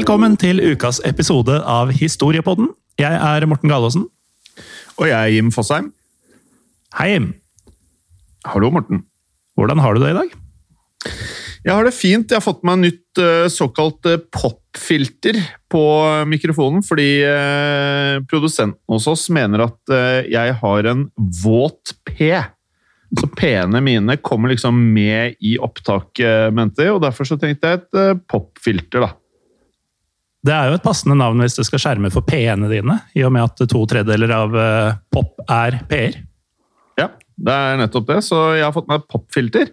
Velkommen til ukas episode av Historiepodden. Jeg er Morten Galaasen. Og jeg er Jim Fosheim. Hei, Jim. Hallo, Morten. Hvordan har du det i dag? Jeg har det fint. Jeg har fått meg nytt eh, såkalt eh, popfilter på mikrofonen, fordi eh, produsenten hos oss mener at eh, jeg har en våt P. Så P-ene mine kommer liksom med i opptaket, mente jeg, og derfor så tenkte jeg et eh, popfilter, da. Det er jo et passende navn hvis det skal skjerme for P-ene dine, i og med at to tredjedeler av eh, pop er P-er. Ja, det er nettopp det. Så jeg har fått meg popfilter.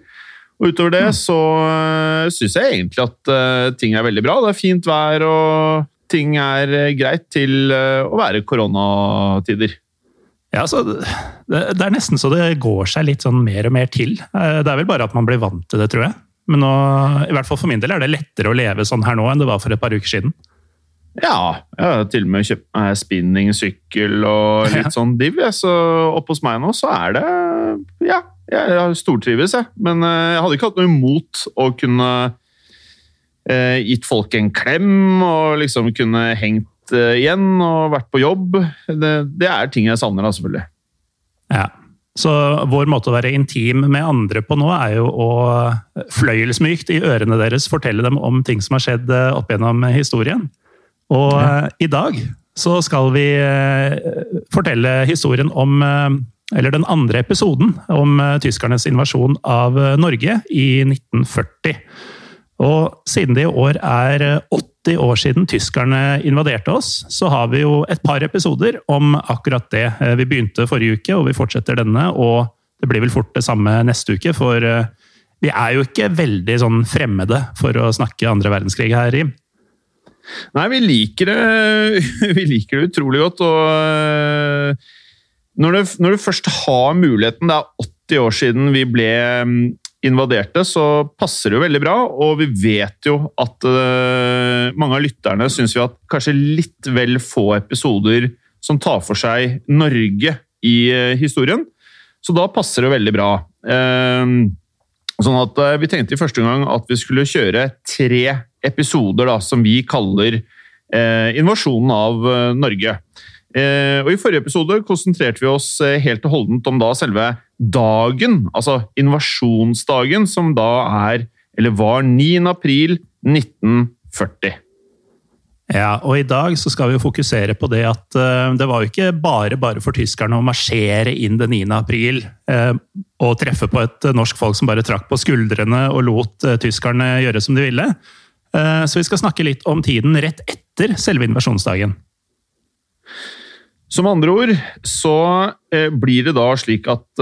Og utover det så uh, syns jeg egentlig at eh, ting er veldig bra. Det er fint vær, og ting er eh, greit til eh, å være koronatider. Ja, så det, det er nesten så det går seg litt sånn mer og mer til. Eh, Det er vel bare at man blir vant til det, tror jeg. Men nå, i hvert fall for min del er det lettere å leve sånn her nå enn det var for et par uker siden. Ja, jeg har til og med kjøpt meg spinningsykkel og litt sånn div. Så oppe hos meg nå så er det Ja, jeg, jeg stortrives, jeg. Men eh, jeg hadde ikke hatt noe imot å kunne eh, gitt folk en klem og liksom kunne hengt eh, igjen og vært på jobb. Det, det er ting jeg savner, da, selvfølgelig. Ja. Så vår måte å være intim med andre på nå, er jo å fløyelsmykt i ørene deres fortelle dem om ting som har skjedd eh, opp gjennom historien. Og ja. i dag så skal vi eh, fortelle historien om eh, Eller den andre episoden om eh, tyskernes invasjon av eh, Norge i 1940. Og siden det i år er eh, 80 år siden tyskerne invaderte oss, så har vi jo et par episoder om akkurat det. Eh, Vi begynte forrige uke, og vi fortsetter denne, og det blir vel fort det samme neste uke, for eh, vi er jo ikke veldig sånn fremmede for å snakke andre verdenskrig her, Rim. Nei, vi liker det, vi liker det utrolig godt. Og øh, når du, når du først har muligheten, det er 80 år siden vi ble mm, invaderte, så passer det jo veldig bra. Og vi vet jo at uh, mange av lytterne syns vi at kanskje litt vel få episoder som tar for seg Norge i uh, historien. Så da passer det veldig bra. Ehm, Sånn at eh, Vi tenkte i første gang at vi skulle kjøre tre episoder da, som vi kaller eh, invasjonen av eh, Norge. Eh, og I forrige episode konsentrerte vi oss eh, helt og holdent om da selve dagen, altså invasjonsdagen, som da er, eller var 9. april 1940. Ja, og i dag så skal vi jo fokusere på det at uh, det var jo ikke bare bare for tyskerne å marsjere inn den 9. april uh, og treffe på et norsk folk som bare trakk på skuldrene og lot uh, tyskerne gjøre som de ville. Så vi skal snakke litt om tiden rett etter selve invasjonsdagen. Som andre ord så blir det da slik at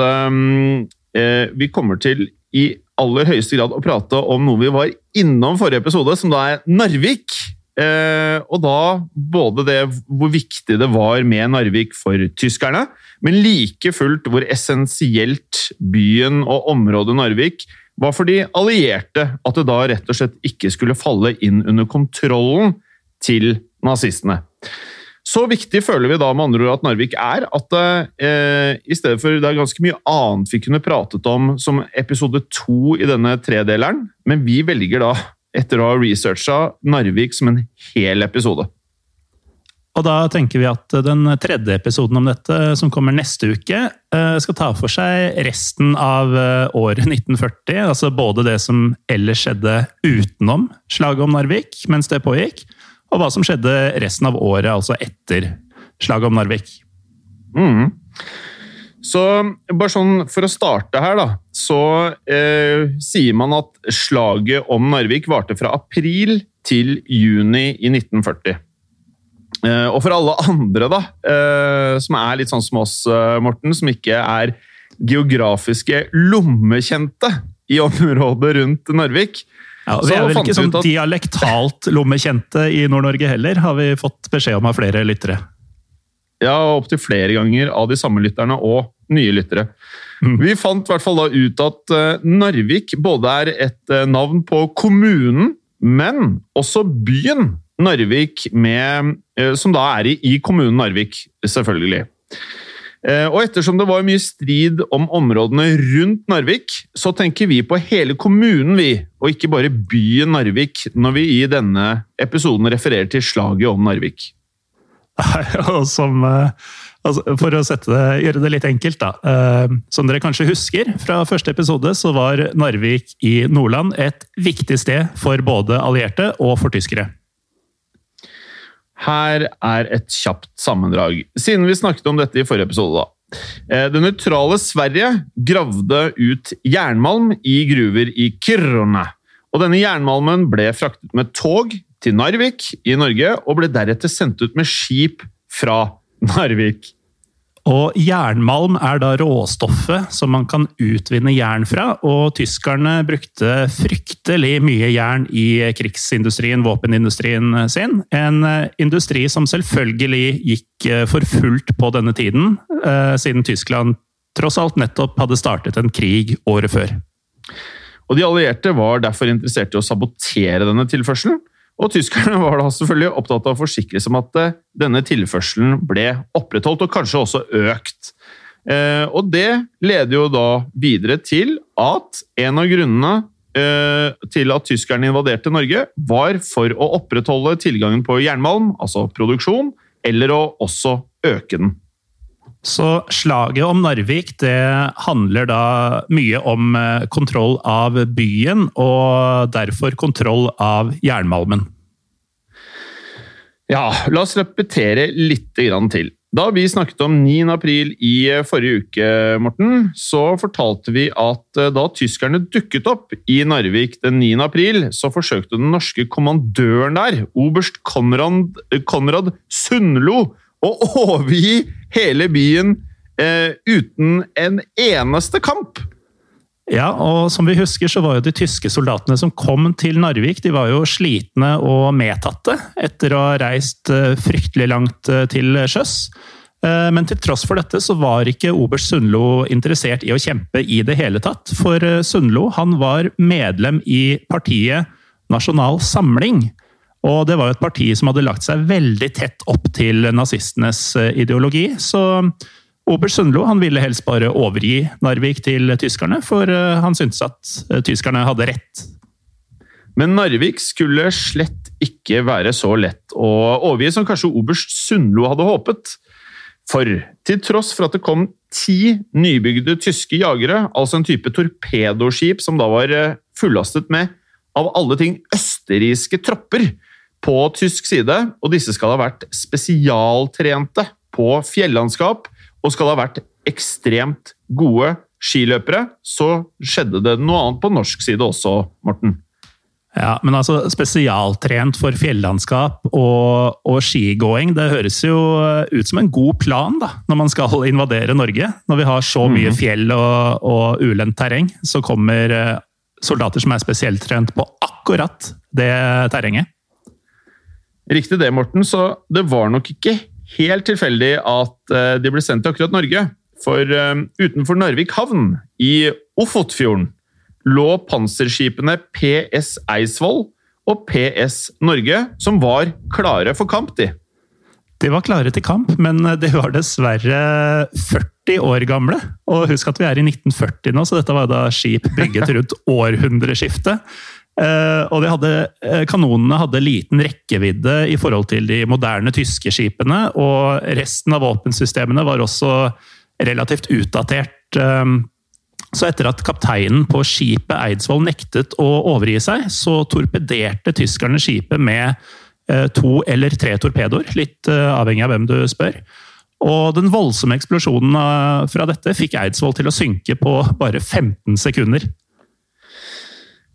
eh, vi kommer til i aller høyeste grad å prate om noe vi var innom forrige episode, som da er Narvik. Eh, og da både det hvor viktig det var med Narvik for tyskerne, men like fullt hvor essensielt byen og området Narvik var for de allierte. At det da rett og slett ikke skulle falle inn under kontrollen til nazistene. Så viktig føler vi da med andre ord at Narvik er, at eh, i stedet for det er ganske mye annet vi kunne pratet om som episode to i denne tredeleren, men vi velger da, etter å ha researcha Narvik som en hel episode. Og da tenker vi at den tredje episoden om dette, som kommer neste uke, eh, skal ta for seg resten av eh, året 1940. Altså både det som ellers skjedde utenom slaget om Narvik mens det pågikk, og hva som skjedde resten av året, altså etter slaget om Narvik. Mm. Så bare sånn for å starte her, da, så eh, sier man at slaget om Narvik varte fra april til juni i 1940. Eh, og for alle andre, da, eh, som er litt sånn som oss, eh, Morten, som ikke er geografiske lommekjente i området rundt Narvik, ja, vi er vel ikke sånn at... dialektalt lommekjente i Nord-Norge heller, har vi fått beskjed om av flere lyttere. Ja, opptil flere ganger av de samme lytterne og nye lyttere. Mm. Vi fant i hvert fall da ut at uh, Narvik både er et uh, navn på kommunen, men også byen Narvik, med, uh, som da er i, i kommunen Narvik, selvfølgelig. Eh, og ettersom det var mye strid om områdene rundt Narvik, så tenker vi på hele kommunen, vi, og ikke bare byen Narvik, når vi i denne episoden refererer til slaget om Narvik. Nei, og Som, eh, altså, for å det, gjøre det litt enkelt, da. Eh, som dere kanskje husker fra første episode, så var Narvik i Nordland et viktig sted for både allierte og for tyskere. Her er et kjapt sammendrag, siden vi snakket om dette i forrige episode. da. Eh, det nøytrale Sverige gravde ut jernmalm i gruver i Kiruna. Og denne jernmalmen ble fraktet med tog til Narvik i Norge, og ble deretter sendt ut med skip fra Narvik. Og jernmalm er da råstoffet som man kan utvinne jern fra, og tyskerne brukte fryktelig mye jern i krigsindustrien, våpenindustrien sin. En eh, industri som selvfølgelig gikk eh, for fullt på denne tiden, eh, siden Tyskland tross alt nettopp hadde startet en krig året før. Og De allierte var derfor interessert i å sabotere denne tilførselen, og tyskerne var da selvfølgelig opptatt av å forsikre seg om at eh, denne tilførselen ble opprettholdt, og kanskje også økt. Eh, og det leder jo da videre til at en av grunnene eh, til at tyskerne invaderte Norge, var for å opprettholde tilgangen på jernmalm, altså produksjon, eller å også øke den. Så slaget om Narvik det handler da mye om eh, kontroll av byen, og derfor kontroll av jernmalmen. Ja, la oss repetere litt til. Da vi snakket om 9. april i eh, forrige uke, Morten, så fortalte vi at eh, da tyskerne dukket opp i Narvik den 9. april, så forsøkte den norske kommandøren der, oberst Konrad, Konrad Sundlo, å overgi hele byen eh, uten en eneste kamp. Ja, og som vi husker så var jo de tyske soldatene som kom til Narvik, de var jo slitne og medtatte etter å ha reist eh, fryktelig langt eh, til sjøs. Eh, men til tross for dette så var ikke oberst Sundlo interessert i å kjempe i det hele tatt. For Sundlo han var medlem i partiet Nasjonal Samling. Og det var jo et parti som hadde lagt seg veldig tett opp til nazistenes eh, ideologi. Så Oberst Sundlo han ville helst bare overgi Narvik til tyskerne, for eh, han syntes at eh, tyskerne hadde rett. Men Narvik skulle slett ikke være så lett å overgi som kanskje oberst Sundlo hadde håpet. For til tross for at det kom ti nybygde tyske jagere, altså en type torpedoskip som da var fullastet med av alle ting østerrikske tropper, på tysk side, og disse skal ha vært spesialtrente på fjellandskap og skal ha vært ekstremt gode skiløpere, så skjedde det noe annet på norsk side også, Morten. Ja, men altså spesialtrent for fjellandskap og, og, skigåing, det høres jo ut som en god plan da, når man skal invadere Norge. Når vi har så mye mhm. fjell og, og ulendt terreng, så kommer eh, soldater som er spesialtrent på akkurat det terrenget. Riktig det, Morten. Så det var nok ikke helt tilfeldig at eh, de ble sendt til akkurat Norge. For eh, utenfor Narvik havn, i Ofotfjorden, lå panserskipene PS Eidsvoll og PS Norge, som var klare for kamp, de. De var klare til kamp, men de var dessverre 40 år gamle. Og husk at vi er i 1940 nå, så dette var da skip bygget rundt århundreskiftet. Eh, og de hadde, eh, kanonene hadde liten rekkevidde i forhold til de moderne tyske skipene, og resten av våpensystemene var også relativt utdatert. Eh, så etter at kapteinen på skipet Eidsvoll nektet å overgi seg, så torpederte tyskerne skipet med to eller tre torpedoer, litt avhengig av hvem du spør. Og den voldsomme eksplosjonen fra dette fikk Eidsvoll til å synke på bare 15 sekunder.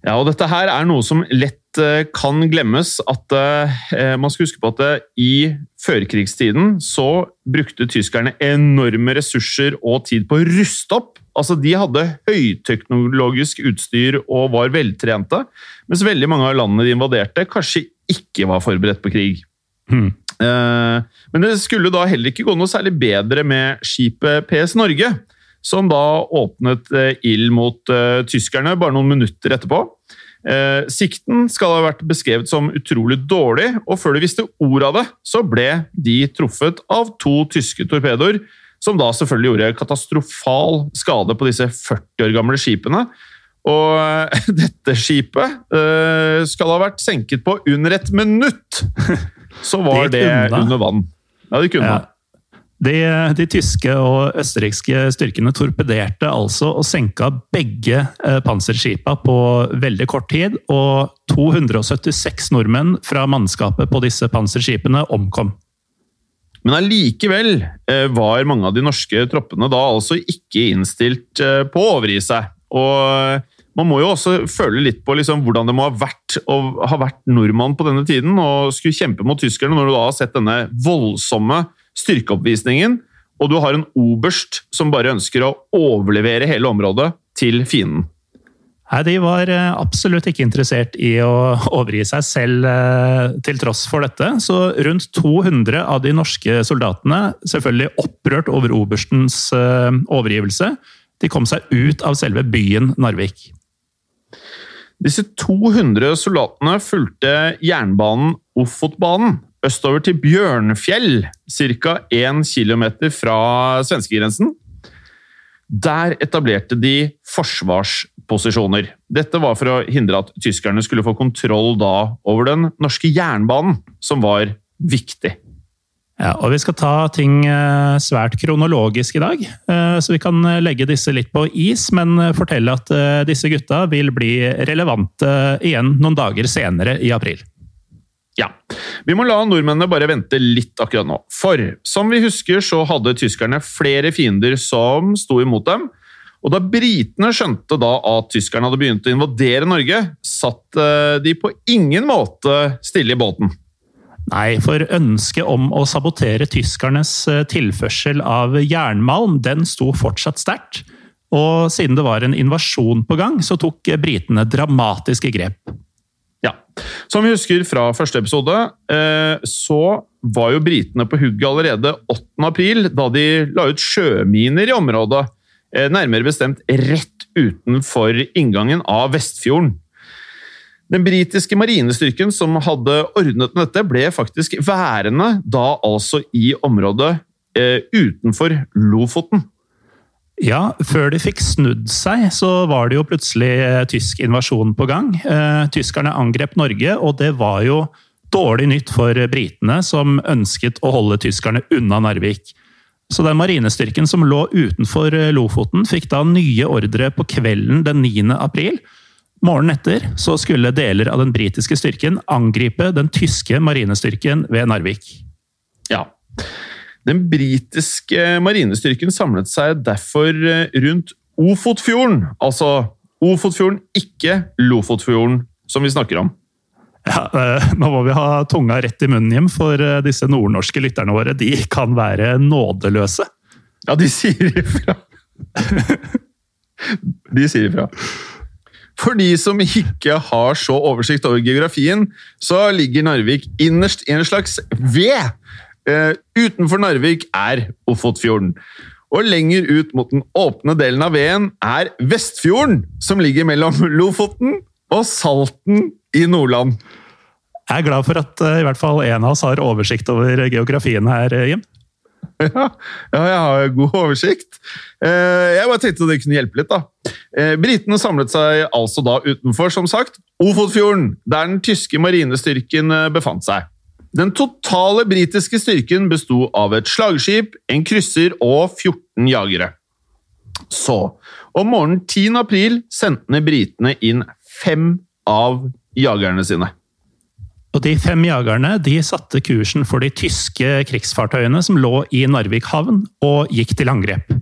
Ja, og dette her er noe som lett uh, kan glemmes. At uh, Man skal huske på at uh, i førkrigstiden så brukte tyskerne enorme ressurser og tid på å ruste opp. Altså, De hadde høyteknologisk utstyr og var veltrente, mens veldig mange av landene de invaderte, kanskje ikke var forberedt på krig. Hmm. Men det skulle da heller ikke gå noe særlig bedre med skipet PS Norge som da åpnet eh, ild mot uh, tyskerne bare noen minutter etterpå. Uh, sikten skal ha vært beskrevet som utrolig dårlig, og før de visste ordet av det, så ble de truffet av to tyske torpedoer, som da selvfølgelig gjorde katastrofal skade på disse 40 år gamle skipene. Og dette skipet skal ha vært senket på under et minutt! Så var det, det under vann. Ja, det kunne ja. De, de, tyske og østerrikske styrkene torpederte altså og senka begge eh, panserskipa på veldig kort tid, og 276 nordmenn fra mannskapet på disse panserskipene omkom. Men allikevel eh, var mange av de norske troppene da altså ikke innstilt eh, på å overgi seg. Og man må jo også føle litt på liksom hvordan det må ha vært å ha vært nordmann på denne tiden og skulle kjempe mot tyskerne, når du da har sett denne voldsomme styrkeoppvisningen, og du har en oberst som bare ønsker å overlevere hele området til fienden. Nei, De var eh, absolutt ikke interessert i å overgi seg selv eh, til tross for dette. Så rundt 200 av de norske soldatene, selvfølgelig opprørt over oberstens eh, overgivelse, de kom seg ut av selve byen Narvik. Disse 200 soldatene fulgte jernbanen Ofotbanen, østover til Bjørnfjell, ca. 1 km fra svenskegrensen. Der etablerte de forsvarsposisjoner. Dette var for å hindre at tyskerne skulle få kontroll da over den norske jernbanen, som var viktig. Ja, og Vi skal ta ting eh, svært kronologisk i dag, eh, så vi kan legge disse litt på is, men fortelle at eh, disse gutta vil bli relevante igjen noen dager senere i april. Ja. Vi må la nordmennene bare vente litt akkurat nå. For som vi husker, så hadde tyskerne flere fiender som sto imot dem. Og da britene skjønte da at tyskerne hadde begynt å invadere Norge, satt eh, de på ingen måte stille i båten. Nei, for ønsket om å sabotere tyskernes eh, tilførsel av jernmalm, den sto fortsatt sterkt. Og siden det var en invasjon på gang, så tok britene dramatiske grep. Ja. Som vi husker fra første episode, eh, så var jo britene på hugget allerede 8. april, da de la ut sjøminer i området. Eh, nærmere bestemt rett utenfor inngangen av Vestfjorden. Den britiske marinestyrken som hadde ordnet dette, ble faktisk værende da altså i området eh, utenfor Lofoten. Ja, før de fikk snudd seg, så var det jo plutselig eh, tysk invasjon på gang. Eh, tyskerne angrep Norge, og det var jo dårlig nytt for britene, som ønsket å holde tyskerne unna Narvik. Så den marinestyrken som lå utenfor eh, Lofoten, fikk da nye ordre på kvelden den 9. april. Morgenen etter så skulle deler av den britiske styrken angripe den tyske marinestyrken ved Narvik. Ja. Den britiske marinestyrken samlet seg derfor eh, rundt Ofotfjorden. Altså Ofotfjorden, ikke Lofotfjorden, som vi snakker om. Ja, eh, Nå må vi ha tunga rett i munnen, hjem, for eh, disse nordnorske lytterne våre de kan være nådeløse. Ja, de sier ifra. de sier ifra. For de som ikke har så oversikt over geografien, så ligger Narvik innerst i en slags V Uh, utenfor Narvik er Ofotfjorden. Og lenger ut mot den åpne delen av veden er Vestfjorden, som ligger mellom Lofoten og Salten i Nordland. Jeg er glad for at uh, i hvert fall en av oss har oversikt over geografien her, Jim. Ja, ja, jeg har god oversikt. Eh, jeg bare tenkte det kunne hjelpe litt. da. Eh, britene samlet seg altså da utenfor, som sagt, Ofotfjorden, der den tyske marinestyrken eh, befant seg. Den totale britiske styrken besto av et slagskip, en krysser og 14 jagere. Så, om morgenen 10. april sendte britene inn fem av jagerne sine. Og De fem jagerne de satte kursen for de tyske krigsfartøyene som lå i Narvik havn, og gikk til angrep.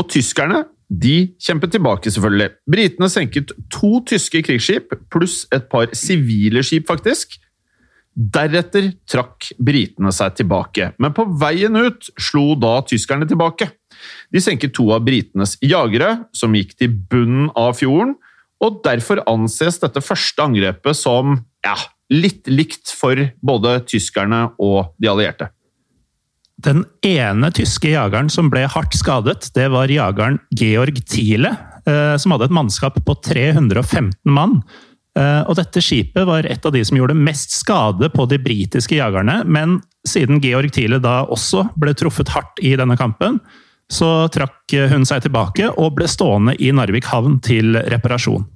Og tyskerne de kjempet tilbake, selvfølgelig. Britene senket to tyske krigsskip pluss et par sivile skip, faktisk. Deretter trakk britene seg tilbake, men på veien ut slo da tyskerne tilbake. De senket to av britenes jagere, som gikk til bunnen av fjorden, og derfor anses dette første angrepet som ja, litt likt for både tyskerne og de allierte. Den ene tyske jageren som ble hardt skadet, det var jageren Georg Thiele, eh, som hadde et mannskap på 315 mann. Eh, og dette skipet var et av de som gjorde mest skade på de britiske jagerne, men siden Georg Thiele da også ble truffet hardt i denne kampen, så trakk hun seg tilbake og ble stående i Narvik havn til reparasjon.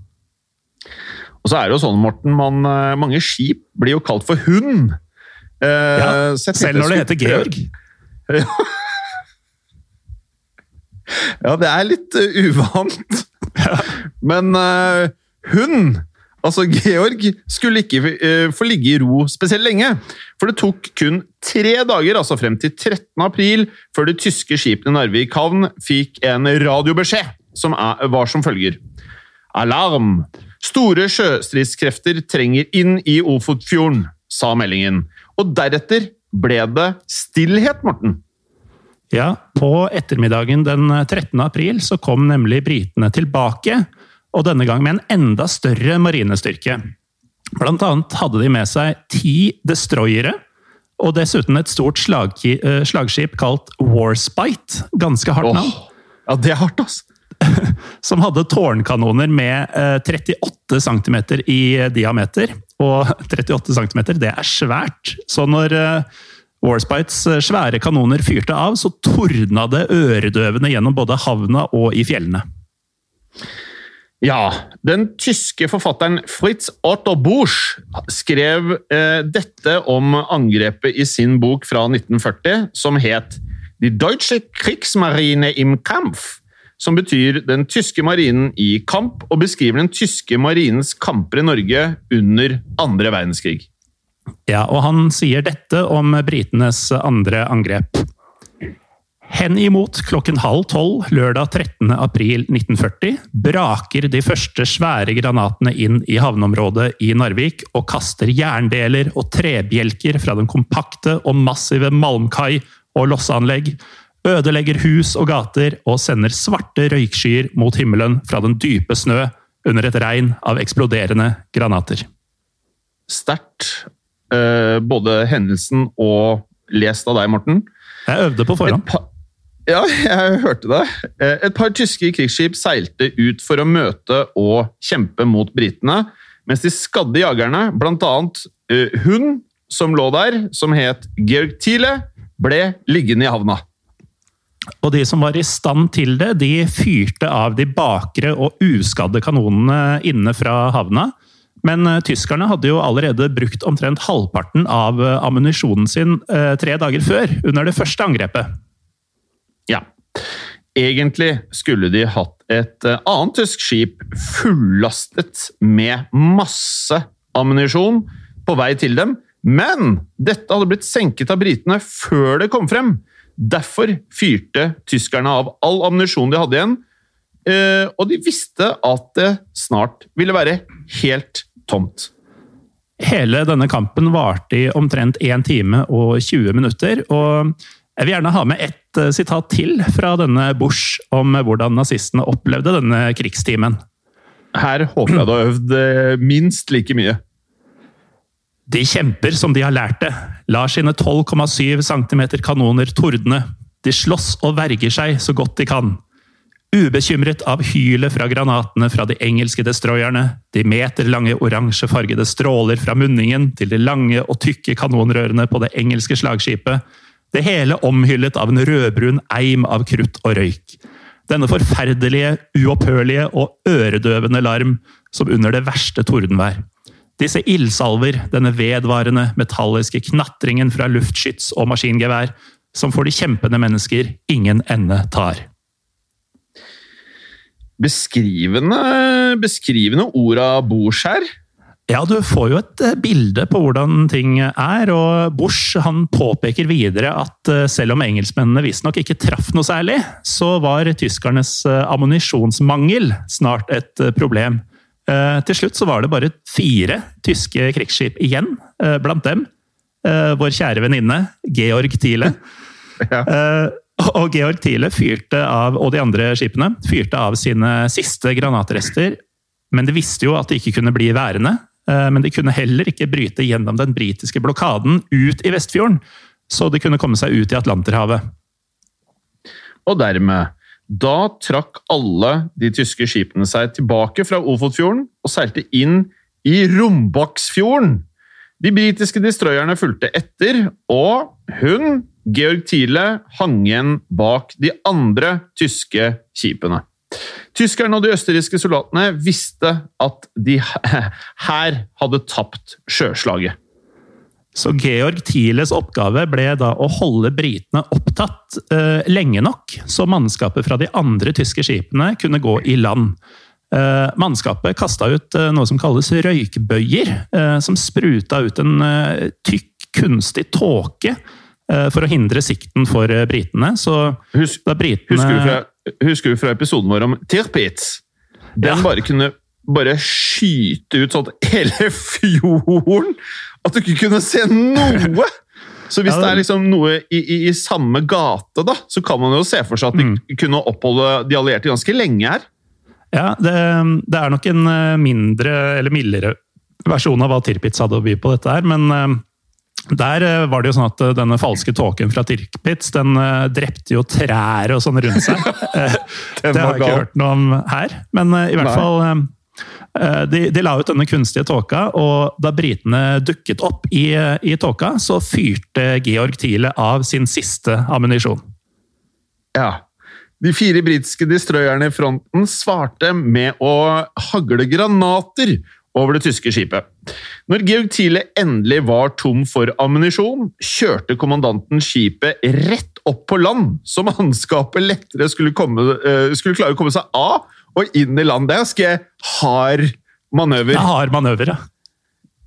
Og så er det jo sånn, Morten, man, eh, mange skip blir jo kalt for hund. Eh, ja, selv når det heter Georg. Ja. ja, det er litt uh, uvant. Men uh, hund Altså, Georg skulle ikke uh, få ligge i ro spesielt lenge. For det tok kun tre dager, altså frem til 13. april, før de tyske skipene Narvik havn fikk en radiobeskjed som er, var som følger. Alarm! Store sjøstridskrefter trenger inn i Ofotfjorden, sa meldingen. Og deretter ble det stillhet, Morten. Ja, på ettermiddagen den 13. april så kom nemlig britene tilbake, og denne gang med en enda større marinestyrke. Blant annet hadde de med seg ti destroyere, og dessuten et stort slag, eh, slagskip kalt Warspite. Ganske hardt navn. Oh, ja, det er hardt, altså! som hadde tårnkanoner med 38 eh, cm i diameter. Og 38 cm, det er svært. Så når eh, Warspites svære kanoner fyrte av, så tordna det øredøvende gjennom både havna og i fjellene. Ja, den tyske forfatteren Fritz Otto Busch skrev eh, dette om angrepet i sin bok fra 1940, som het Die Deutsche Kriegsmarine im Kampf som betyr den tyske marinen i kamp, og beskriver den tyske marinens kamper i Norge under andre verdenskrig. Ja, og han sier dette om britenes andre angrep. Henimot klokken halv tolv lørdag 13. april 1940 braker de første svære granatene inn i havneområdet i Narvik og kaster jerndeler og trebjelker fra den kompakte og massive malmkai og losseanlegg ødelegger hus og gater og sender svarte røykskyer mot himmelen fra den dype snø under et regn av eksploderende granater. Sterkt. Uh, både hendelsen og lest av deg, Morten. Jeg øvde på forhånd. Ja, jeg hørte det. Uh, et par tyske krigsskip seilte ut for å møte og kjempe mot britene, mens de skadde jagerne, bl.a. Uh, hun som lå der, som het Georg Thiele, ble liggende i havna. Og de som var i stand til det, de fyrte av de bakre og uskadde kanonene inne fra havna. Men uh, tyskerne hadde jo allerede brukt omtrent halvparten av ammunisjonen sin tre dager før, under det første angrepet. Egentlig skulle de hatt et annet tysk skip fullastet med masse ammunisjon på vei til dem, men dette hadde blitt senket av britene før det kom frem. Derfor fyrte tyskerne av all ammunisjon de hadde igjen, eh, og de visste at det snart ville være helt tomt. Hele denne kampen varte i omtrent 1 time og 20 minutter. og Jeg vil gjerne ha med ett eh, sitat til fra denne Bush om hvordan nazistene opplevde denne krigstimen. Her håper jeg du har øvd eh, minst like mye. De kjemper som de har lært det, lar sine 12,7 cm kanoner tordne. De slåss og verger seg så godt de kan. Ubekymret av hylet fra granatene fra de engelske destroyerne, de meterlange oransjefargede stråler fra munningen til de lange og tykke kanonrørene på det engelske slagskipet, det hele omhyllet av en rødbrun eim av krutt og røyk. Denne forferdelige, uopphørlige og øredøvende larm som under det verste tordenvær. Disse ildsalver, denne vedvarende, metalliske knatringen fra luftskyts og maskingevær, som for de kjempende mennesker ingen ende tar beskrivende, beskrivende ord av Bors her. Ja, du får jo et eh, bilde på hvordan ting er, og Bush han påpeker videre at eh, selv om engelskmennene visstnok ikke traff noe særlig, så var tyskernes eh, ammunisjonsmangel snart et problem. Til slutt så var det bare fire tyske krigsskip igjen, blant dem vår kjære venninne Georg Thiele. Ja. Og Georg Thiele fyrte av, og de andre skipene fyrte av sine siste granatrester. Men de visste jo at de ikke kunne bli værende. Eh, men de kunne heller ikke bryte gjennom den britiske blokaden ut i Vestfjorden. Så de kunne komme seg ut i Atlanterhavet. Og dermed Da trakk alle de tyske skipene seg tilbake fra Ofotfjorden og seilte inn i Rombaksfjorden. De britiske destroyerne fulgte etter, og hun Georg Thiele hang igjen bak de andre tyske skipene. Tyskerne og de østerrikske soldatene visste at de her hadde tapt sjøslaget. Så Georg Thieles oppgave ble da å holde britene opptatt eh, lenge nok, så mannskapet fra de andre tyske skipene kunne gå i land. Eh, mannskapet kasta ut eh, noe som kalles røykbøyer, eh, som spruta ut en eh, tykk, kunstig tåke Eh, for å hindre sikten for britene. Så Husk, da britene Husker du, fra, husker du fra episoden vår om Tirpitz? Den ja. bare kunne bare skyte ut sånn hele fjorden! At du ikke kunne se noe! Så hvis ja, det er liksom noe i, i, i, samme gate, da, så kan man jo se for seg at de mm. kunne oppholde de allierte ganske lenge her. Ja, det, det, er nok en eh, mindre, eller mildere versjon av hva Tirpitz hadde å by på dette her, men der eh, var det jo sånn at eh, denne falske tåken fra Tirkpitz den eh, drepte jo trær og sånn rundt seg. det har jeg ikke hørt noe om her, men i hvert Nei. fall de, de, la ut denne kunstige tåka, og da britene dukket opp i, i tåka, så fyrte Georg Thiele av sin siste ammunisjon. Ja. De fire britiske destroyerne i fronten svarte med å hagle granater over det tyske skipet. Når Georg Thiele endelig var tom for ammunisjon, kjørte kommandanten skipet rett opp på land, så mannskapet lettere skulle, komme, uh, skulle klare å komme seg av og inn i land. Det er ganske hard manøver. Det er hard manøver, ja.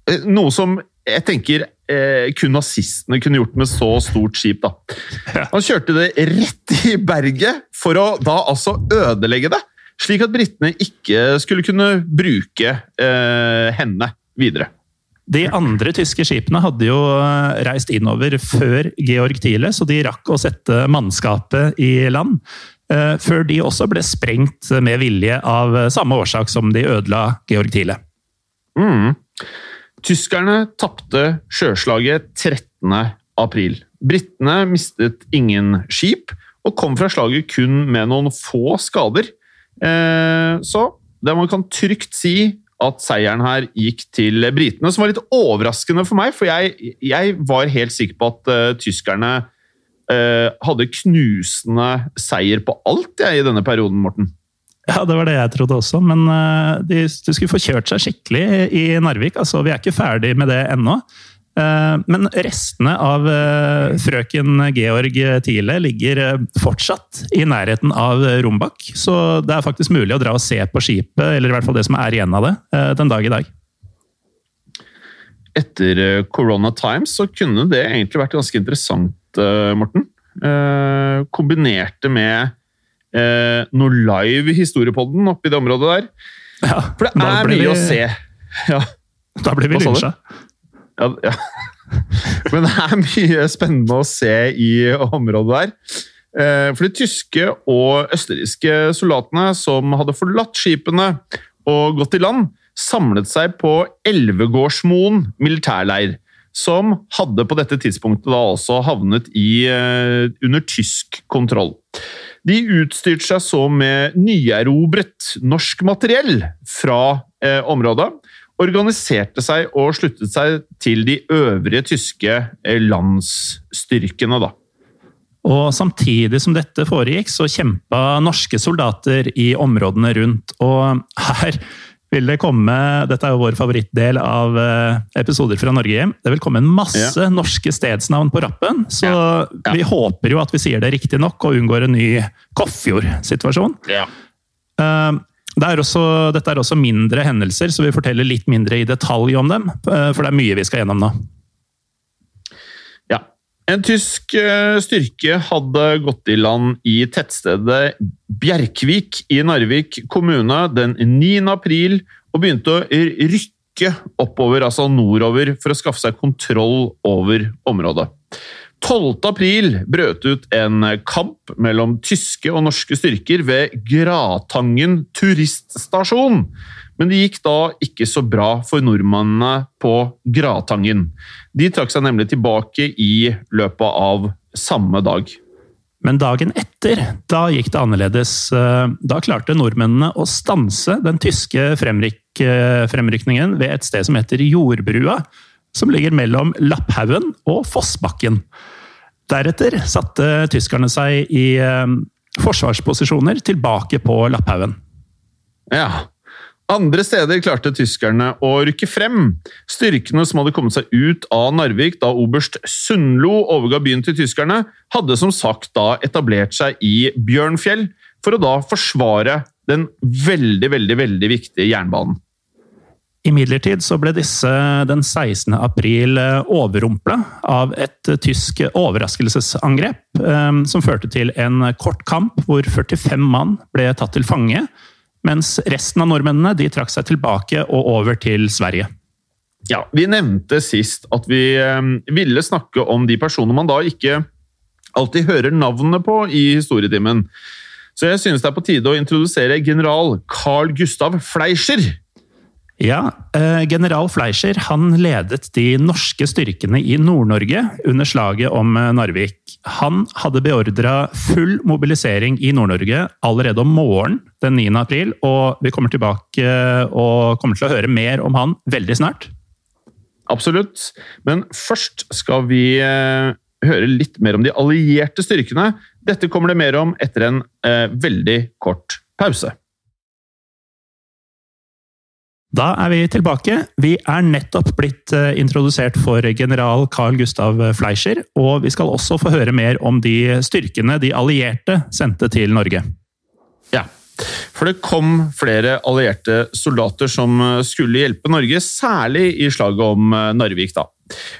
Eh, noe som jeg tenker eh, kun nazistene kunne gjort med så stort skip. da. Han kjørte det rett i berget for å da altså ødelegge det slik at britene ikke skulle kunne bruke eh, henne videre. De andre tyske skipene hadde jo eh, reist innover før Georg Thiele, så de rakk å sette mannskapet i land. Eh, før de også ble sprengt med vilje av samme årsak som de ødela Georg Thiele. Mm. Tyskerne tapte sjøslaget 13. april. Britene mistet ingen skip, og kom fra slaget kun med noen få skader. Eh, så det man kan trygt si at seieren her gikk til britene, som var litt overraskende for meg. For jeg, jeg var helt sikker på at uh, tyskerne uh, hadde knusende seier på alt jeg, i denne perioden, Morten. Ja, det var det jeg trodde også, men de, de, skulle få kjørt seg skikkelig i Narvik. Altså, vi er ikke ferdig med det ennå. Eh, men restene av eh, frøken Georg Thiele ligger eh, fortsatt i nærheten av Rombak. Så det er faktisk mulig å dra og se på skipet, eller i hvert fall det som er igjen av det, den dag i dag. Etter Corona Times så kunne det egentlig vært ganske interessant, Morten. Kombinerte med noe live historiepodden oppi det området der. Ja, For det er mye vi... å se. Ja. Da blir vi lynsja. Ja, ja. Men det er mye spennende å se i området der. Eh, for de tyske og østerrikske soldatene som hadde forlatt skipene og gått i land, samlet seg på Elvegårdsmoen militærleir, som hadde på dette tidspunktet da også havnet i, eh, under tysk kontroll. De utstyrte seg så med nyerobret norsk materiell fra eh, området, organiserte seg og sluttet seg til de øvrige tyske eh, landsstyrkene. da. Og Samtidig som dette foregikk, så kjempa norske soldater i områdene rundt. Og her vil det komme Dette er jo vår favorittdel av eh, episoder fra Norge hjem. Det vil komme en masse ja. norske stedsnavn på rappen, så ja. Ja. vi håper jo at vi sier det riktig nok og unngår en ny Koffjord-situasjon. Uh, det er også, dette er også mindre hendelser, så vi forteller litt mindre i detalj om dem. Uh, for det er mye vi skal gjennom nå. En tysk eh, styrke hadde gått i land i tettstedet Bjerkvik i Narvik kommune den 9. april og begynte å rykke oppover, altså nordover, for å skaffe seg kontroll over området. 12. april brøt ut en kamp mellom tyske og norske styrker ved Gratangen turiststasjon. Men det gikk da ikke så bra for nordmennene på Gratangen. De trakk seg nemlig tilbake i løpet av samme dag. Men dagen etter, da gikk det annerledes. Da klarte nordmennene å stanse den tyske fremryk fremrykningen ved et sted som heter Jordbrua, som ligger mellom Lapphaugen og Fossbakken. Deretter satte tyskerne seg i eh, forsvarsposisjoner tilbake på Lapphaugen. Ja, andre steder klarte tyskerne å rykke frem. Styrkene som hadde kommet seg ut av Narvik da oberst Sundlo overga byen til tyskerne, hadde som sagt da etablert seg i Bjørnfjell for å da forsvare den veldig, veldig, veldig viktige jernbanen. Imidlertid så ble disse den 16. april eh, overrumpla av et tysk overraskelsesangrep, eh, som førte til en kort kamp hvor 45 mann ble tatt til fange mens resten av nordmennene de trakk seg tilbake og over til Sverige. Ja, Vi nevnte sist at vi eh, ville snakke om de personene man da ikke alltid hører navnet på i historietimen. Så jeg synes det er på tide å introdusere general Carl Gustav Fleischer ja, eh, General Fleischer han ledet de norske styrkene i Nord-Norge under slaget om eh, Narvik. Han hadde beordra full mobilisering i Nord-Norge allerede om morgenen den 9. april, og vi kommer tilbake eh, og kommer til å høre mer om han veldig snart. Absolutt, men først skal vi høre litt mer om de allierte styrkene. Dette kommer det mer om etter en veldig kort pause. Da er vi tilbake. Vi er nettopp blitt eh, introdusert for general Carl Gustav Fleischer, og vi skal også få høre mer om de styrkene de allierte sendte til Norge. Ja, for det kom flere allierte soldater som skulle hjelpe Norge, særlig i slaget om eh, Narvik. da.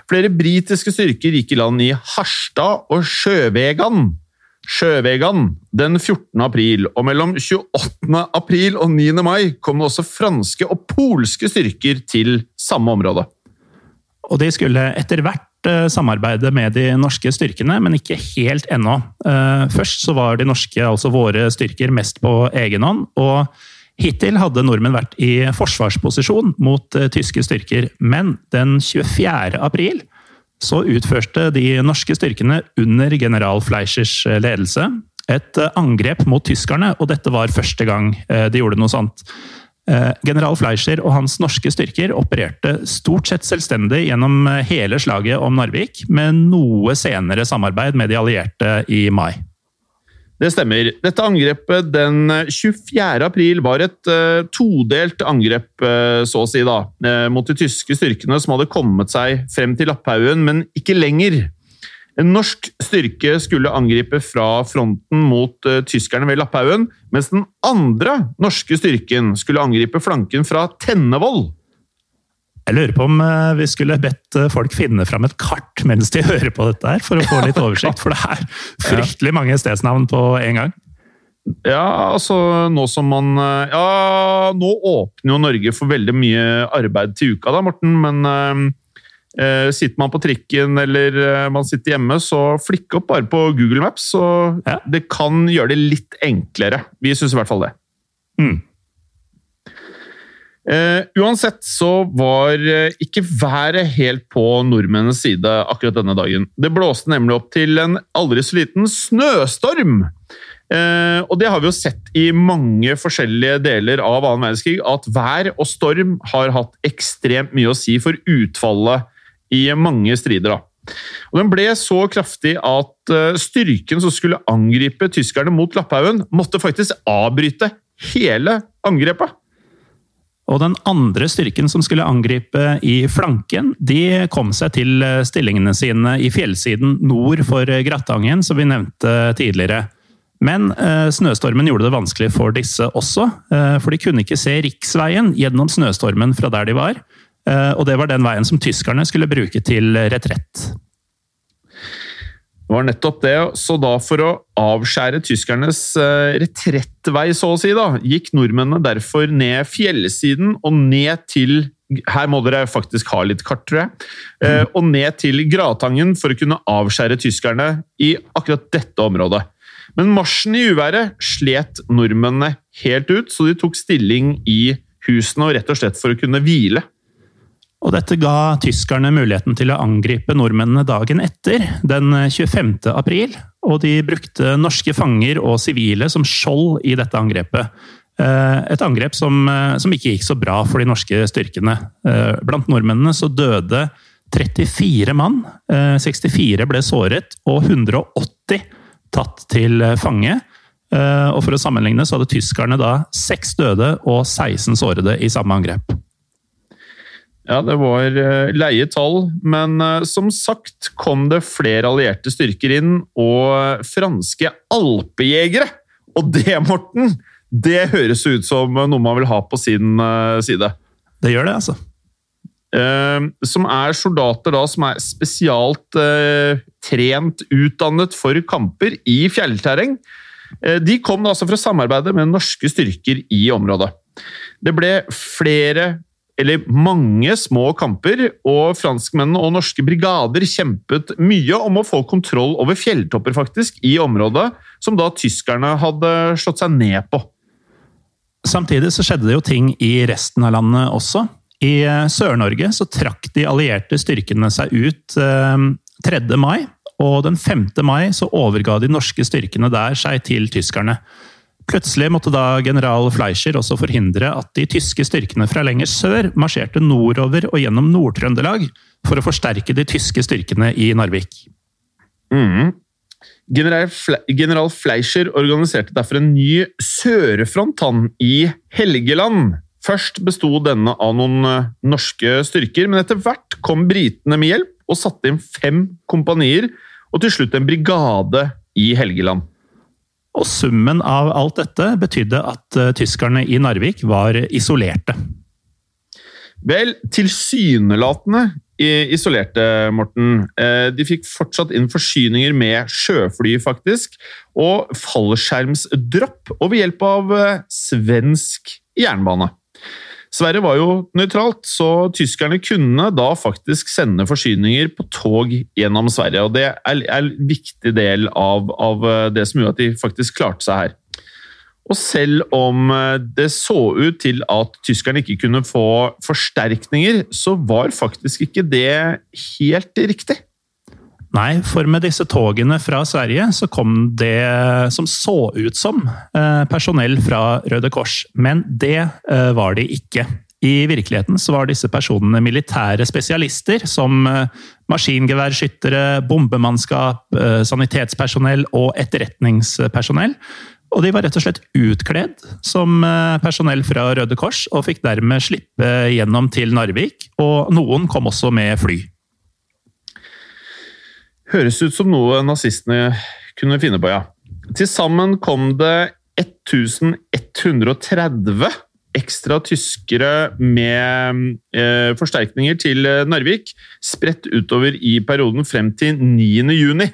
Flere britiske styrker gikk i land i Harstad og Sjøvegan Sjøvegan den 14. april, og mellom 28. april og 9. mai kom det også franske og polske styrker til samme område. Og de skulle etter hvert eh, samarbeide med de norske styrkene, men ikke helt ennå. Eh, først så var de norske, altså våre styrker, mest på egen hånd. og Hittil hadde nordmenn vært i forsvarsposisjon mot eh, tyske styrker, men den 24. april så utførte de norske styrkene under general Fleischers eh, ledelse et eh, angrep mot tyskerne, og dette var første gang eh, de gjorde noe sånt. General Fleischer og hans norske styrker opererte stort sett selvstendig gjennom hele slaget om Narvik, med noe senere samarbeid med de allierte i mai. Det stemmer. Dette angrepet den 24. april var et uh, todelt angrep, uh, så å si, da, uh, mot de tyske styrkene som hadde kommet seg frem til Lapphaugen, men ikke lenger. En norsk styrke skulle angripe fra fronten mot tyskerne ved Lapphaugen, mens den andre norske styrken skulle angripe flanken fra Tennevoll. Jeg lurer på om eh, vi skulle bedt eh, folk finne fram et kart mens de hører på dette, her, for å få litt oversikt. For det er fryktelig mange stedsnavn på en gang. Ja, altså nå som man eh, Ja, nå åpner jo Norge for veldig mye arbeid til uka, da, Morten. Men eh, sitter man på trikken eller man sitter hjemme, så flikk opp bare på Google Maps. Så ja. det kan gjøre det litt enklere. Vi syns i hvert fall det. Mm. Uh, uansett så var uh, ikke været helt på nordmennenes side akkurat denne dagen. Det blåste nemlig opp til en aldri så liten snøstorm. Uh, og det har vi jo sett i mange forskjellige deler av annen verdenskrig, at vær og storm har hatt ekstremt mye å si for utfallet i mange strider. da. Og Den ble så kraftig at styrken som skulle angripe tyskerne mot Lapphaugen, måtte faktisk avbryte hele angrepet. Og den andre styrken som skulle angripe i flanken, de kom seg til eh, stillingene sine i fjellsiden nord for Grattangen, som vi nevnte tidligere. Men eh, snøstormen gjorde det vanskelig for disse også, eh, for de kunne ikke se riksveien gjennom snøstormen fra der de var. Eh, og det var den veien som tyskerne skulle bruke til retrett. Det var nettopp det, så da for å avskjære tyskernes eh, retrettvei, så å si, da, gikk nordmennene derfor ned fjellsiden og ned til her må dere faktisk ha litt kart, tror jeg. Mm. og ned til Gratangen for å kunne avskjære tyskerne i akkurat dette området. Men marsjen i uværet slet nordmennene helt ut, så de tok stilling i husene og rett og slett for å kunne hvile. Og dette ga tyskerne muligheten til å angripe nordmennene dagen etter, den 25. april. Og de brukte norske fanger og sivile som skjold i dette angrepet. Eh, et angrep som, eh, som, ikke gikk så bra for de norske styrkene. Eh, blant nordmennene så døde 34 mann. 64 ble såret, og 180 tatt til fange. Og For å sammenligne så hadde tyskerne da seks døde og 16 sårede i samme angrep. Ja, det var eh, leie tall, men som sagt kom det flere allierte styrker inn, og franske alpejegere! Og det, Morten, det høres ut som noe man vil ha på sin side. Det gjør det, altså. Som er soldater da, som er spesialt eh, trent, utdannet for kamper i fjellterreng. De kom da altså for å samarbeide med norske styrker i området. Det ble flere, eller mange, små kamper, og franskmennene og norske brigader kjempet mye om å få kontroll over fjelltopper faktisk, i området, som da tyskerne hadde slått seg ned på. Samtidig så skjedde det jo ting i resten av landet også. I eh, Sør-Norge så trakk de allierte styrkene seg ut 3. Eh, mai, og den 5. mai så overga de norske styrkene der seg til tyskerne. Plutselig måtte da general Fleischer også forhindre at de tyske styrkene fra lenger sør marsjerte nordover og gjennom Nord-Trøndelag for å forsterke de tyske styrkene i Narvik. Mm. General, Fle general Fleischer organiserte derfor en ny sørfront i Helgeland Først besto denne av noen eh, norske styrker, men etter hvert kom britene med hjelp og satte inn fem kompanier, og til slutt en brigade i Helgeland. Og summen av alt dette betydde at uh, tyskerne i Narvik var isolerte. Vel, tilsynelatende isolerte, Morten. Eh, de fikk fortsatt inn forsyninger med sjøfly, faktisk, og fallskjermsdropp, og ved hjelp av svensk jernbane. Sverige var jo nøytralt, så tyskerne kunne da faktisk sende forsyninger på tog gjennom Sverige. og Det er en viktig del av, av eh, det som gjorde at de faktisk klarte seg her. Og selv om eh, det så ut til at tyskerne ikke kunne få forsterkninger, så var faktisk ikke det helt riktig. Nei, for med disse togene fra Sverige så kom det som så ut som eh, personell fra Røde Kors. Men det eh, var de ikke. I virkeligheten så var disse personene militære spesialister som eh, maskingeværskyttere, bombemannskap, sanitetspersonell og etterretningspersonell. Og de var rett og slett utkledd som personell fra Røde Kors, og fikk dermed slippe gjennom til Narvik. Og noen kom også med fly. Høres ut som noe nazistene kunne finne på, ja. Til sammen kom det 1130 ekstra tyskere med eh, forsterkninger til eh, Narvik, spredt utover i perioden frem til 9. juni.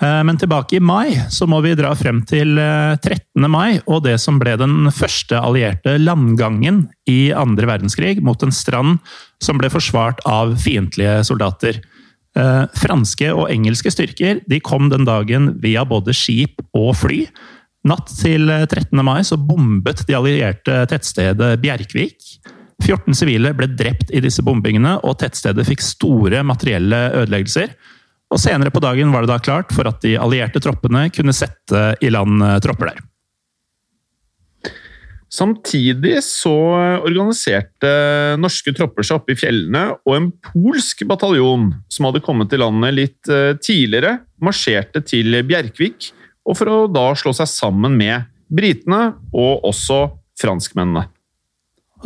Eh, men tilbake i mai så må vi dra frem til 13. Eh, mai og det som ble den første allierte landgangen i andre verdenskrig mot en strand som ble forsvart av fiendtlige soldater. Eh, franske og engelske styrker de kom den dagen via både skip og fly. Natt til 13. Eh, mai så bombet de allierte tettstedet Bjerkvik. 14 sivile ble drept i disse bombingene, og tettstedet fikk store materielle ødeleggelser. Og senere på dagen var det da klart for at de allierte troppene kunne sette i land eh, tropper der. Samtidig så organiserte norske tropper seg oppe i fjellene, og en polsk bataljon som hadde kommet til landet litt eh, tidligere, marsjerte til Bjerkvik, og for å da slå seg sammen med britene og også franskmennene.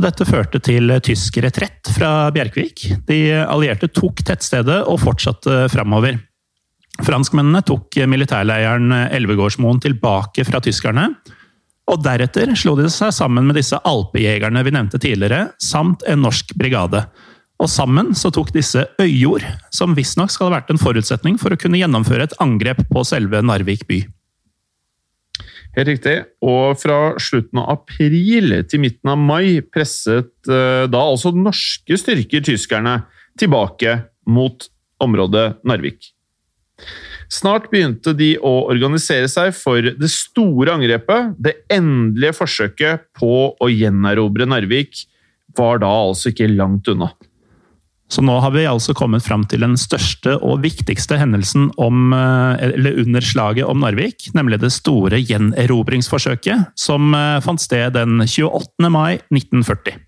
Dette førte til tysk retrett fra Bjerkvik. De allierte tok tettstedet og fortsatte framover. Franskmennene tok militærleiren Elvegårdsmoen tilbake fra tyskerne. Og deretter slo de seg sammen med disse alpejegerne vi nevnte tidligere, samt en norsk brigade. Og sammen så tok disse øyjord, som visstnok skal ha vært en forutsetning for å kunne gjennomføre et angrep på selve Narvik by. Helt riktig. Og fra slutten av april til midten av mai presset uh, da altså norske styrker tyskerne tilbake mot området Narvik. Snart begynte de å organisere seg for det store angrepet. Det endelige forsøket på å gjenerobre Narvik var da altså ikke langt unna. Så nå har vi altså kommet fram til den største og viktigste hendelsen om, eh, under slaget om Narvik, nemlig det store gjenerobringsforsøket som eh, fant sted den 28. mai 1940.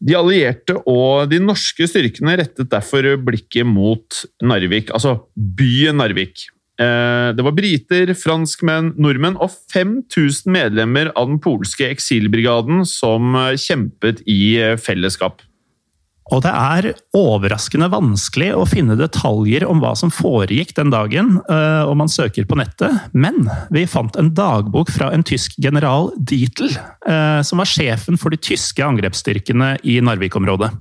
De allierte og de norske styrkene rettet derfor blikket mot Narvik, altså byen Narvik. Eh, det var briter, franskmenn, nordmenn og 5000 medlemmer av den polske eksilbrigaden som kjempet i fellesskap. Og det er overraskende vanskelig å finne detaljer om hva som foregikk den dagen uh, om man søker på nettet, men vi fant en dagbok fra en tysk general Dietl, uh, som var sjefen for de tyske angrepsstyrkene i Narvik-området.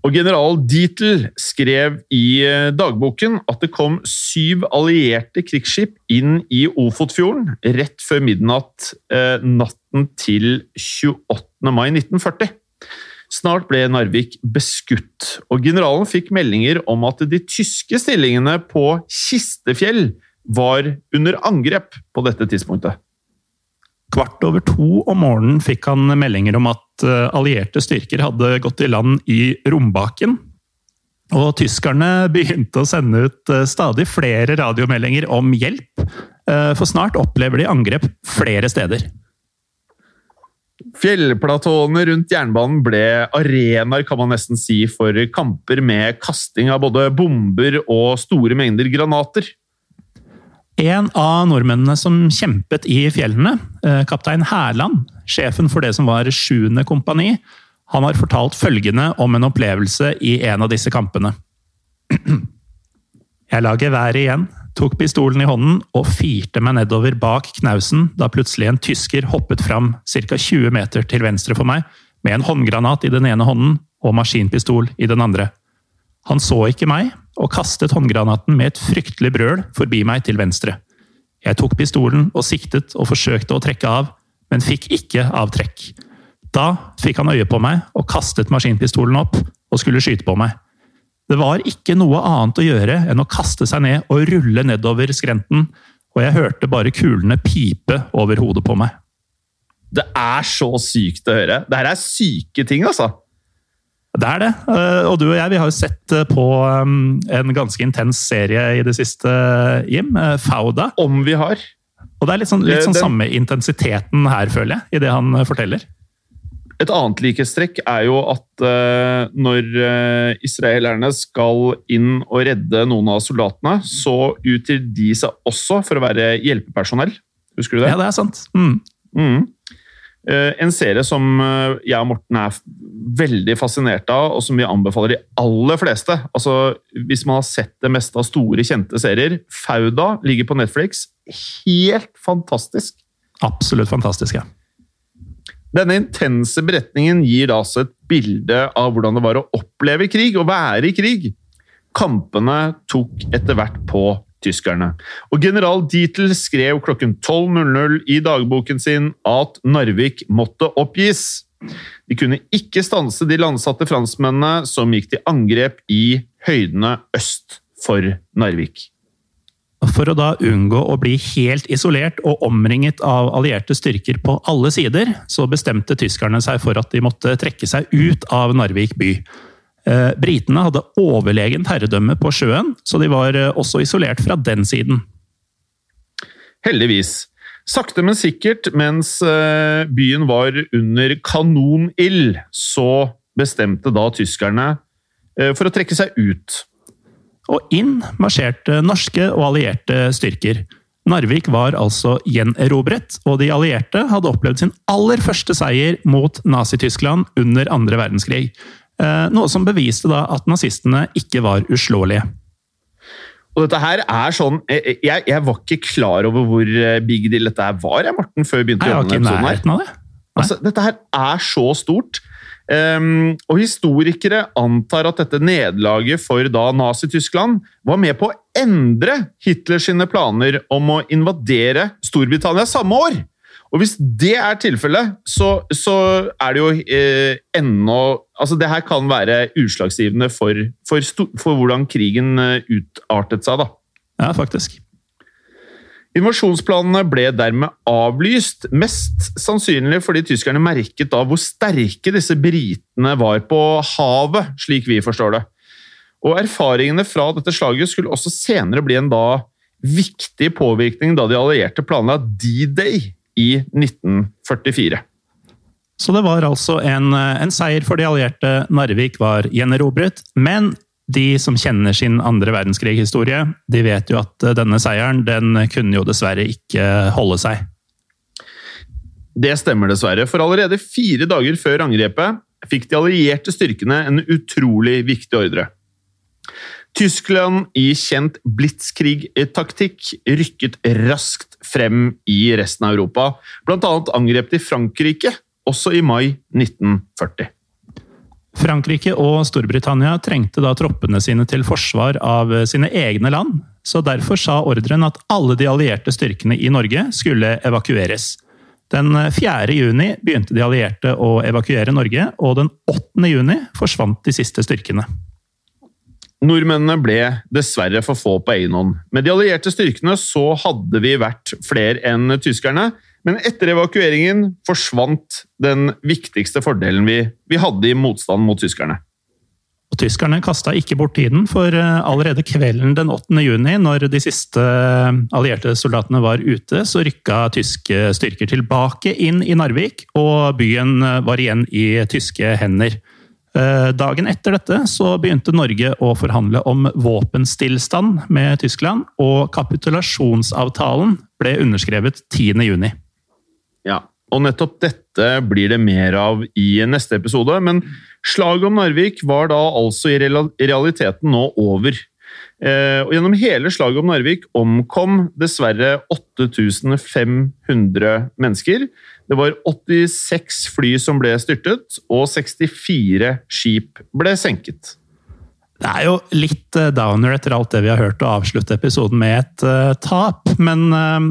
Og General Dietl skrev i eh, dagboken at det kom syv allierte krigsskip inn i Ofotfjorden rett før midnatt natten til 28. mai 1940. Snart ble Narvik beskutt, og generalen fikk meldinger om at de tyske stillingene på Kistefjell var under angrep på dette tidspunktet. Kvart over to om morgenen fikk han meldinger om at eh, allierte styrker hadde gått i land i Rombaken. Og tyskerne begynte å sende ut eh, stadig flere radiomeldinger om hjelp, eh, for snart opplever de angrep flere steder. Fjellplatåene rundt jernbanen ble arenaer kan man nesten si, for kamper med kasting av både bomber og store mengder granater. En av nordmennene som kjempet i fjellene, eh, kaptein Hærland, sjefen for det som var 7. kompani, han har fortalt følgende om en opplevelse i en av disse kampene. Jeg la geværet igjen, tok pistolen i hånden og firte meg nedover bak knausen da plutselig en tysker hoppet fram ca. 20 meter til venstre for meg, med en håndgranat i den ene hånden og maskinpistol i den andre. Han så ikke meg, og kastet håndgranaten med et fryktelig brøl forbi meg til venstre. Jeg tok pistolen og siktet og forsøkte å trekke av, men fikk ikke avtrekk. Da fikk han øye på meg og kastet maskinpistolen opp og skulle skyte på meg. Det var ikke noe annet å gjøre enn å kaste seg ned og rulle nedover skrenten, og jeg hørte bare kulene pipe over hodet på meg. Det er så sykt å høre. Det her er syke ting, altså. Det er det. Eh, og du og jeg vi har jo sett eh, på um, en ganske intens serie i det siste, Jim. Eh, Fauda. Om vi har. Og det er litt sånn, litt sånn samme intensiteten her, føler jeg, i det han forteller. Et annet likhetstrekk er jo at uh, når uh, israelerne skal inn og redde noen av soldatene, så utgir de seg også for å være hjelpepersonell. Husker du det? Ja, det er sant. Mm. Mm. Uh, en serie som jeg og Morten er veldig fascinert av, og som vi anbefaler de aller fleste. Altså, Hvis man har sett det meste av store, kjente serier Fauda ligger på Netflix. Helt fantastisk! Absolutt fantastisk, ja. Denne intense beretningen gir altså et bilde av hvordan det var å oppleve krig, og være i krig. Kampene tok etter hvert på tyskerne. Og General Dietl skrev klokken 12.00 i dagboken sin at Narvik måtte oppgis. De kunne ikke stanse de landsatte franskmennene som gikk til angrep i høydene øst for Narvik. For å da unngå å bli helt isolert og omringet av allierte styrker på alle sider, så bestemte tyskerne seg for at de måtte trekke seg ut av Narvik by. Eh, britene hadde overlegent herredømme på sjøen, så de var eh, også isolert fra den siden. Heldigvis. Sakte, men sikkert, mens eh, byen var under kanonild, så bestemte da tyskerne for å trekke seg ut. Og inn marsjerte norske og allierte styrker. Narvik var altså gjenerobret, og de allierte hadde opplevd sin aller første seier mot Nazi-Tyskland under andre verdenskrig. Noe som beviste da at nazistene ikke var uslåelige. Og dette her er sånn Jeg, jeg var ikke klar over hvor eh, big deal dette her var, jeg, Morten, før vi begynte å jobbe med episoden her. Altså, dette her er så stort. Um, og historikere antar at dette nederlaget for da Nazi-Tyskland var med på å endre Hitlers planer om å invadere Storbritannia samme år! Og hvis det er tilfellet, så, så, er det jo eh, ennå Altså, det her kan være utslagsgivende for, for, for, hvordan krigen eh, utartet seg, da. Ja, faktisk. Invasjonsplanene ble dermed avlyst, mest sannsynlig fordi tyskerne merket da hvor sterke disse britene var på havet, slik vi forstår det. Og erfaringene fra dette slaget skulle også senere bli en da viktig påvirkning da de allierte planla D-Day i 1944. Så det var altså en, en, seier for de allierte. Narvik var gjenerobret. Men de som kjenner sin andre verdenskrig-historie, de vet jo at denne seieren den kunne jo dessverre ikke holde seg. Det stemmer dessverre, for allerede fire dager før angrepet fikk de allierte styrkene en utrolig viktig ordre. Tyskland i kjent blitzkrig-taktikk rykket raskt frem i resten av Europa. Blant annet angrep de Frankrike, også i mai 1940. Frankrike og Storbritannia trengte da troppene sine til forsvar av sine egne land, så derfor sa ordren at alle de allierte styrkene i Norge skulle evakueres. Den 4. juni begynte de allierte å evakuere Norge, og den 8. juni forsvant de siste styrkene. Nordmennene ble dessverre for få på egen. Med de allierte styrkene så hadde vi vært flere enn tyskerne, men etter evakueringen forsvant den viktigste fordelen vi, vi hadde i motstand mot tyskerne. Og Tyskerne kasta ikke bort tiden, for eh, allerede kvelden den 8. juni, når de siste eh, allierte soldatene var ute, så rykka tyske styrker tilbake inn i Narvik, og byen eh, var igjen i tyske hender. Dagen etter dette så begynte Norge å forhandle om våpenstillstand med Tyskland, og kapitulasjonsavtalen ble underskrevet 10.6. Og nettopp dette blir det mer av i neste episode, men slaget om Narvik var da altså i realiteten nå over. Eh, og gjennom hele slaget om Narvik omkom dessverre 8500 mennesker. Det var 86 fly som ble styrtet, og 64 skip ble senket. Det er jo litt eh, downer etter alt det vi har hørt, å avslutte episoden med et uh, tap. Men uh,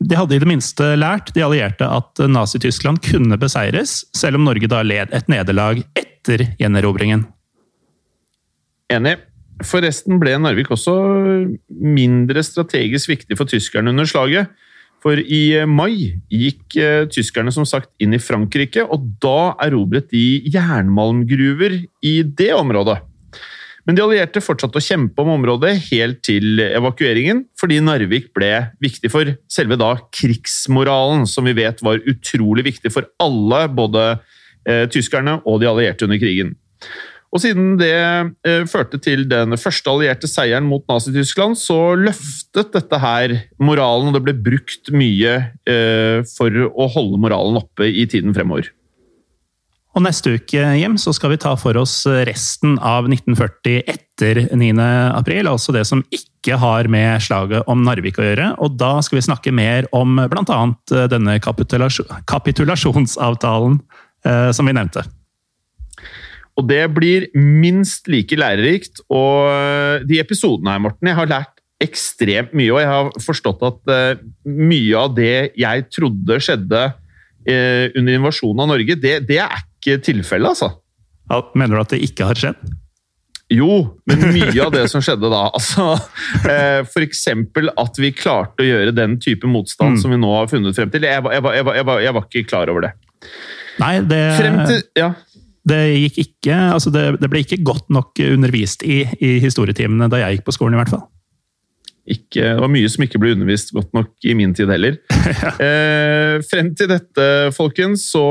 de hadde i det minste lært, de allierte, at Nazi-Tyskland kunne beseires, selv om Norge da led et nederlag etter gjenerobringen. Enig. Forresten ble Narvik også mindre strategisk viktig for tyskerne under slaget. For i mai gikk eh, tyskerne som sagt inn i Frankrike, og da erobret de jernmalmgruver i det området. Men de allierte fortsatte å kjempe om området helt til evakueringen, fordi Narvik ble viktig for selve da krigsmoralen, som vi vet var utrolig viktig for alle, både eh, tyskerne og de allierte under krigen. Og siden det eh, førte til den første allierte seieren mot Nazi-Tyskland, så løftet dette her moralen, og det ble brukt mye eh, for å holde moralen oppe i tiden fremover. Og Neste uke Jim, så skal vi ta for oss resten av 1940 etter 9. april, altså det som ikke har med slaget om Narvik å gjøre. Og da skal vi snakke mer om bl.a. denne kapitulasjonsavtalen eh, som vi nevnte. Og det blir minst like lærerikt. Og de episodene her, Morten, jeg har lært ekstremt mye, og jeg har forstått at uh, mye av det jeg trodde skjedde under invasjonen av Norge, det, det er ikke tilfellet, altså. Ja, mener du at det ikke har skjedd? Jo, men mye av det som skjedde da altså, uh, F.eks. at vi klarte å gjøre den type motstand mm. som vi nå har funnet frem til. Jeg, jeg, jeg, jeg var ikke klar over det. Nei, det, til, ja Det, gikk ikke, altså det, det ble ikke godt nok undervist i, i historietimene da jeg gikk på skolen, i hvert fall. Ikke, det var mye som ikke ble undervist godt nok i min tid heller. eh, frem til dette, folkens, så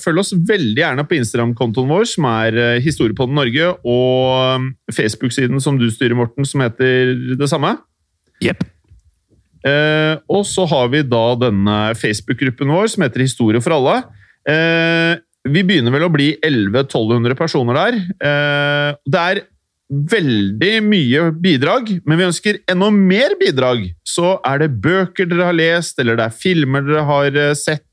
følg oss veldig gjerne på Instagram-kontoen vår, som er eh, Historiepodden Norge, og Facebook-siden som du styrer, Morten, som heter det samme. Yep. Eh, og så har vi da denne Facebook-gruppen vår, som heter Historie for alle. Eh, vi begynner vel å bli 1100-1200 personer der. Eh, det er veldig mye bidrag, men vi ønsker enda mer bidrag. Så er det bøker dere har lest, eller det er filmer dere har eh, sett,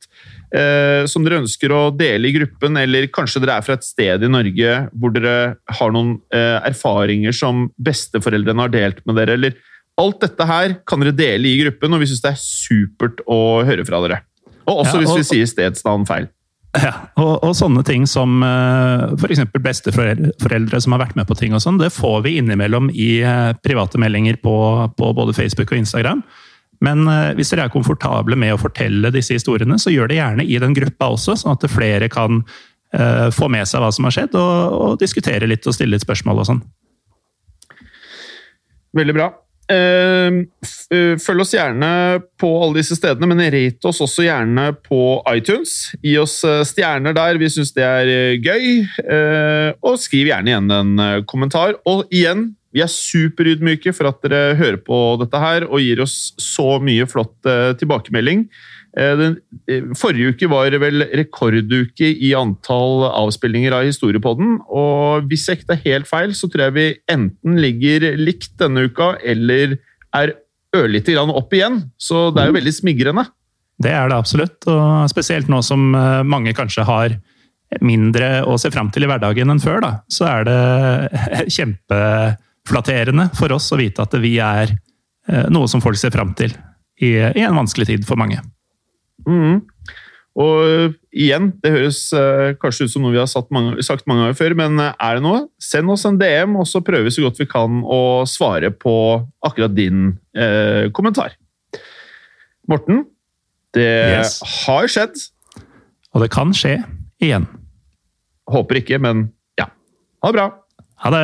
eh, som dere ønsker å dele i gruppen, eller kanskje dere er fra et sted i Norge hvor dere har noen eh, erfaringer som besteforeldrene har delt med dere, eller Alt dette her kan dere dele i gruppen, og vi syns det er supert å høre fra dere. Og også Ja, og- hvis vi sier stedsnavn feil. Ja, og, og sånne ting som f.eks. besteforeldre som har vært med på ting og sånn, det får vi innimellom i eh, private meldinger på, på både Facebook og Instagram. Men eh, hvis dere er komfortable med å fortelle disse historiene, så gjør det gjerne i den gruppa også, sånn at flere kan uh, få med seg hva som har skjedd, og, og diskutere litt og stille litt spørsmål og sånn. Veldig bra. Eh, f- eh, Følg oss gjerne på alle disse stedene, men rate oss også gjerne på iTunes. Gi oss eh, stjerner der, vi syns det er eh, gøy. Og skriv gjerne igjen en kommentar. Og igjen, vi er superydmyke for at dere hører på dette her og gir oss så mye flott tilbakemelding. Eh, Den, eh, forrige uke var vel rekorduke i antall avspillinger av Historiepodden. Og hvis jeg ikke tar helt feil, så tror jeg vi enten ligger likt denne uka, eller er ørlite grann opp igjen. Så det er jo veldig smigrende. Det er det absolutt, og spesielt nå som eh, mange kanskje har mindre å se fram til i hverdagen enn før, da, så er det kjempeflatterende for oss å vite at vi er noe som folk ser fram til i, i en vanskelig tid for mange. Mhm. Og øh, igjen, det høres øh, kanskje ut som noe vi har mange, sagt mange ganger før, men øh, er det noe, send oss en DM, og så prøver vi så godt vi kan å svare på akkurat din øh, kommentar. Morten, det Yes. har skjedd. Og det kan skje igjen. Håper ikke, men ja. Ha det bra. Ha det!